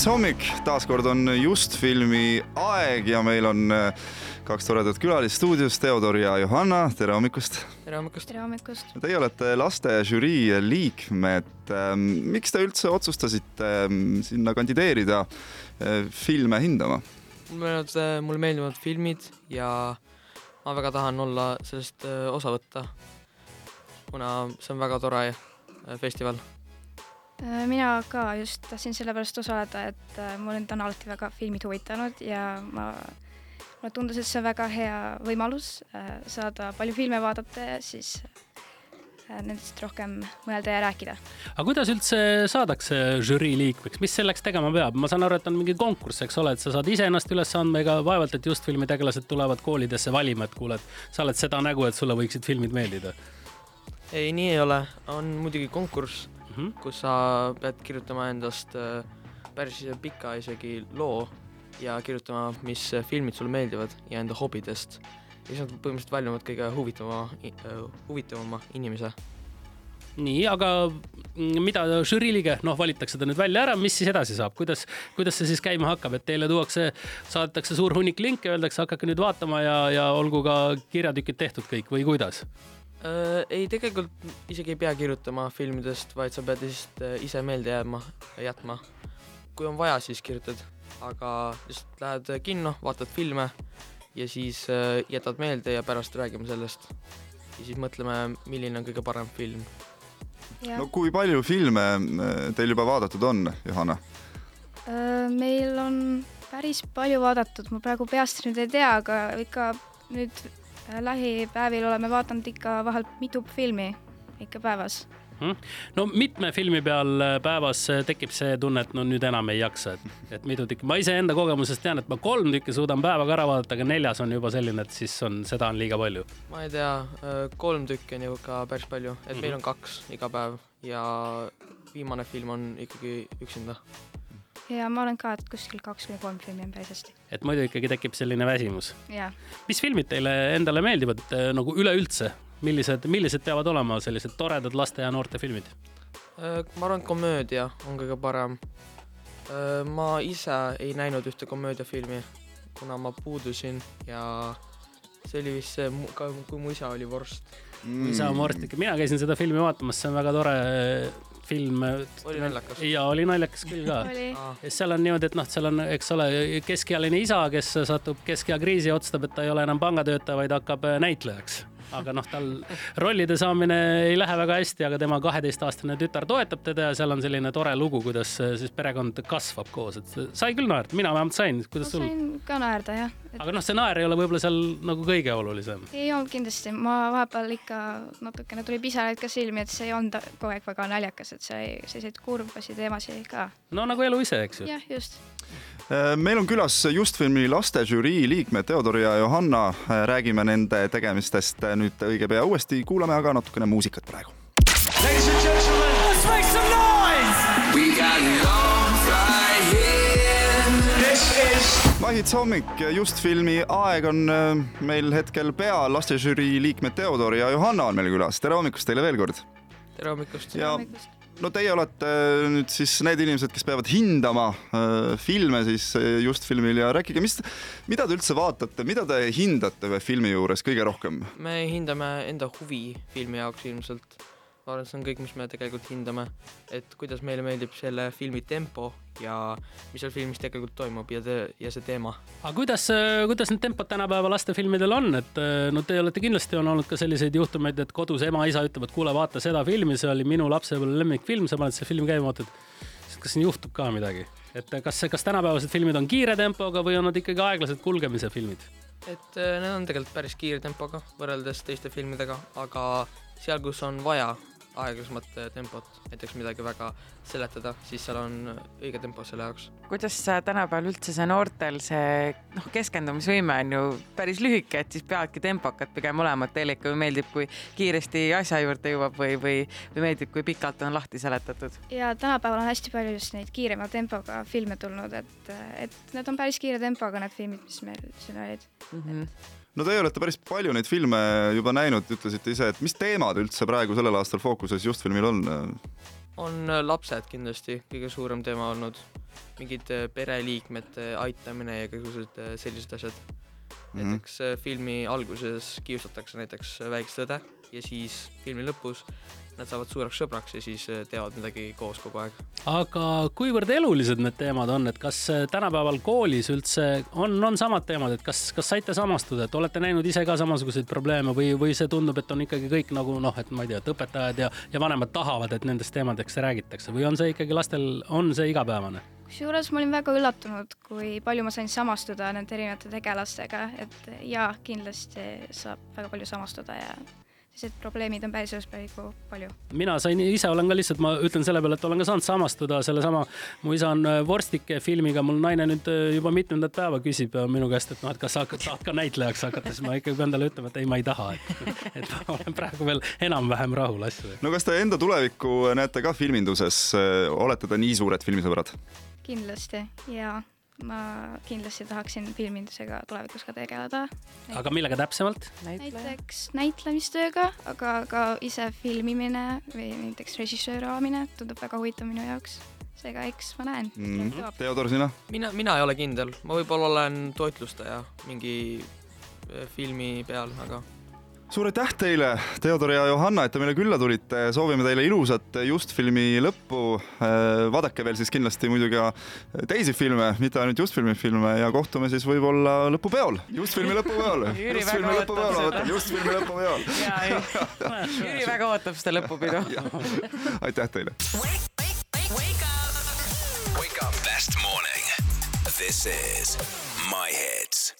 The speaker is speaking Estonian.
maitse hommik, taaskord on just filmi aeg ja meil on äh, kaks toredat külalist stuudios, Theodor ja Johanna, tere hommikust! tere hommikust! tere hommikust! Teie olete laste žürii liikmed. Ähm, miks te üldse otsustasite ähm, sinna kandideerida äh, filme hindama? mulle meeldivad, äh, mulle meeldivad filmid ja ma väga tahan olla sellest osa võtta, kuna see on väga tore festival mina ka just tahtsin sellepärast osaleda, et äh, mulle on alati väga filmid huvitanud ja ma, mulle tundus, et see on väga hea võimalus äh, saada palju filme vaadata ja siis nendest rohkem mõelda ja rääkida. aga kuidas üldse saadakse žürii liikmeks, mis selleks tegema peab? ma saan aru, et on mingi konkurss, eks ole, et sa saad ise ennast üles andma, ega vaevalt, et just filmi tegelased tulevad koolidesse valima, et kuule, et sa oled seda nägu, et sulle võiksid filmid meeldida. ei, nii ei ole, on muidugi konkurss mm, -hmm. kus sa pead kirjutama endast äh, päris pika isegi loo ja kirjutama, mis filmid sulle meeldivad ja enda hobidest. ja siis nad põhimõtteliselt valivad kõige huvitavama, äh, huvitavama inimese. nii, aga mida žürii liige, noh, valitakse ta nüüd välja ära, mis siis edasi saab, kuidas, kuidas see siis käima hakkab, et teile tuuakse, saadetakse suur hunnik linke, öeldakse, hakake nüüd vaatama ja, ja olgu ka kirjatükid tehtud kõik või kuidas? Äh,? ei, tegelikult isegi ei pea kirjutama filmidest, vaid sa pead lihtsalt äh, ise meelde jääma, jätma. kui on vaja, siis kirjutad, aga lihtsalt lähed kinno, vaatad filme ja siis äh, jätad meelde ja pärast räägime sellest. ja siis mõtleme, milline on kõige parem film. no kui palju filme teil juba vaadatud on, Johanna? meil on päris palju vaadatud, ma praegu peast nüüd ei tea, aga ikka nüüd lähipäevil oleme vaadanud ikka vahel mitu filmi ikka päevas hmm? no mitme filmi peal äh, päevas äh, tekib see tunne, et no nüüd enam ei jaksa, et, et mitu tükki, ma iseenda kogemusest tean, et ma kolm tükki suudan päevaga ära vaadata, aga neljas on juba selline, et siis on, seda on liiga palju. ma ei tea, kolm tükki on ju ka päris palju, et mm -hmm. meil on kaks iga päev ja viimane film on ikkagi üksinda ja ma olen ka, et kuskil kaks kuni kolm filmi on päris hästi. et muidu ikkagi tekib selline väsimus. mis filmid teile endale meeldivad äh, nagu üleüldse, millised, millised peavad olema sellised toredad laste ja noorte filmid? Äh, ma arvan, et komöödia on kõige parem. Äh, ma ise ei näinud ühte komöödiafilmi, kuna ma puudusin ja see oli vist see, kui mu isa oli vorst mm.. isa on vorst ikka, mina käisin seda filmi vaatamas, see on väga tore film. oli naljakas? ja oli naljakas küll ka. ja seal on niimoodi, et noh, seal on, eks ole, keskealine isa, kes satub keskeakriisi ja otsustab, et ta ei ole enam pangatöötaja, vaid hakkab näitlejaks aga noh, tal rollide saamine ei lähe väga hästi, aga tema kaheteistaastane tütar toetab teda ja seal on selline tore lugu, kuidas äh, siis perekond kasvab koos, et sai küll naerda, mina vähemalt sain, kuidas sul? sain ka naerda jah et.... aga noh, see naer ei ole võib-olla seal nagu kõige olulisem. ei olnud kindlasti, ma vahepeal ikka natukene tuli pisaraid ka silmi, et see ei olnud kogu aeg väga naljakas, et sai selliseid kurbasid teemasid ka. no nagu elu ise, eks ju. jah, just meil on külas Justfilmi lastežürii liikmed Theodor ja Johanna. Äh, räägime nende tegemistest äh, nüüd õige pea uuesti, kuulame aga natukene muusikat praegu. Ladies and gentlemen, let's make some noise! We got long right here. This is Mahits hommik, Justfilmi aeg on meil hetkel peal, lastežürii liikmed Theodor ja Johanna on meil külas, tere hommikust teile veel kord! tere hommikust! ja no teie olete äh, nüüd siis need inimesed, kes peavad hindama äh, filme siis äh, just filmil ja rääkige, mis, mida te üldse vaatate, mida te hindate ühe filmi juures kõige rohkem? me hindame enda huvi filmi jaoks ilmselt ma arvan, et see on kõik, mis me tegelikult hindame, et kuidas meile meeldib selle filmi tempo ja mis seal filmis tegelikult toimub ja te, ja see teema. aga kuidas, kuidas need tempod tänapäeva lastefilmidel on, et no te olete kindlasti on olnud ka selliseid juhtumeid, et kodus ema-isa ütleb, et kuule, vaata seda filmi, see oli minu lapsepõlve lemmikfilm, sa paned selle filmi käima, vaatad, kas siin juhtub ka midagi, et kas, kas tänapäevased filmid on kiire tempoga või on nad ikkagi aeglased kulgemise filmid? et need on tegelikult päris kiire tempoga võrreldes teiste filmidega, aga seal, kus on vaja aeglasemat tempot, näiteks midagi väga seletada, siis seal on õige tempo selle jaoks. kuidas tänapäeval üldse see noortel see noh, keskendumisvõime on ju päris lühike, et siis peavadki tempokad pigem olema, et teile ikka meeldib, kui kiiresti asja juurde jõuab või, või, või meeldib, kui pikalt on lahti seletatud? ja tänapäeval on hästi palju just neid kiirema tempoga filme tulnud, et, et need on päris kiire tempoga, need filmid, mis meil siin olid mm. -hmm no teie olete päris palju neid filme juba näinud, ütlesite ise, et mis teemad üldse praegu sellel aastal fookuses just filmil on? on lapsed kindlasti kõige suurem teema olnud, mingid pereliikmete aitamine ja kõikusugused sellised asjad mm. -hmm. näiteks filmi alguses kiusatakse näiteks väikest õde ja siis filmi lõpus nad saavad suureks sõbraks ja siis äh, teevad midagi koos kogu aeg. aga kuivõrd elulised need teemad on, et kas äh, tänapäeval koolis üldse on, on samad teemad, et kas, kas saite samastuda, et olete näinud ise ka samasuguseid probleeme või, või see tundub, et on ikkagi kõik nagu noh, et ma ei tea, et õpetajad ja, ja vanemad tahavad, et nendest teemadest räägitakse või on see ikkagi lastel, on see igapäevane? Kusjuures ma olin väga üllatunud, kui palju ma sain samastuda nende erinevate tegelastega, et jaa, kindlasti saab väga palju samastuda ja sellised probleemid on päris päris palju. mina sain, ise olen ka lihtsalt, ma ütlen selle peale, et olen ka saanud samastuda sellesama, mu isa on äh, vorstike filmiga, mul naine nüüd äh, juba mitmendat päeva küsib äh, minu käest, et noh, et kas sa hakkad, tahad ka näitlejaks hakata, siis ma ikkagi pean talle ütlema, et ei, ma ei taha, et, et ma olen praegu veel enam-vähem rahul asjadega. no kas te enda tulevikku näete ka filminduses, olete te nii suured filmisõbrad? Kindlasti ja ma kindlasti tahaksin filmindusega tulevikus ka tegeleda. aga millega täpsemalt? näiteks näitlemistööga, aga ka ise filmimine või näiteks režissööramine tundub väga huvitav minu jaoks. seega eks ma näen mm. -hmm. Theodor, sina? mina, mina ei ole kindel, ma võib-olla olen toitlustaja mingi eh, filmi peal, aga suur aitäh teile, Theodor ja Johanna, et te meile külla tulite, soovime teile ilusat Just filmi lõppu. Äh, vaadake veel siis kindlasti muidugi ka teisi filme, mitte ainult Just filmi filme ja kohtume siis võib-olla lõpupeol, Just filmi lõpupeol. Just filmi lõpupeol, Just filmi lõpupeol. Jüri väga ootab seda lõpupidu. aitäh teile. Wake up best morning. This is My Hits.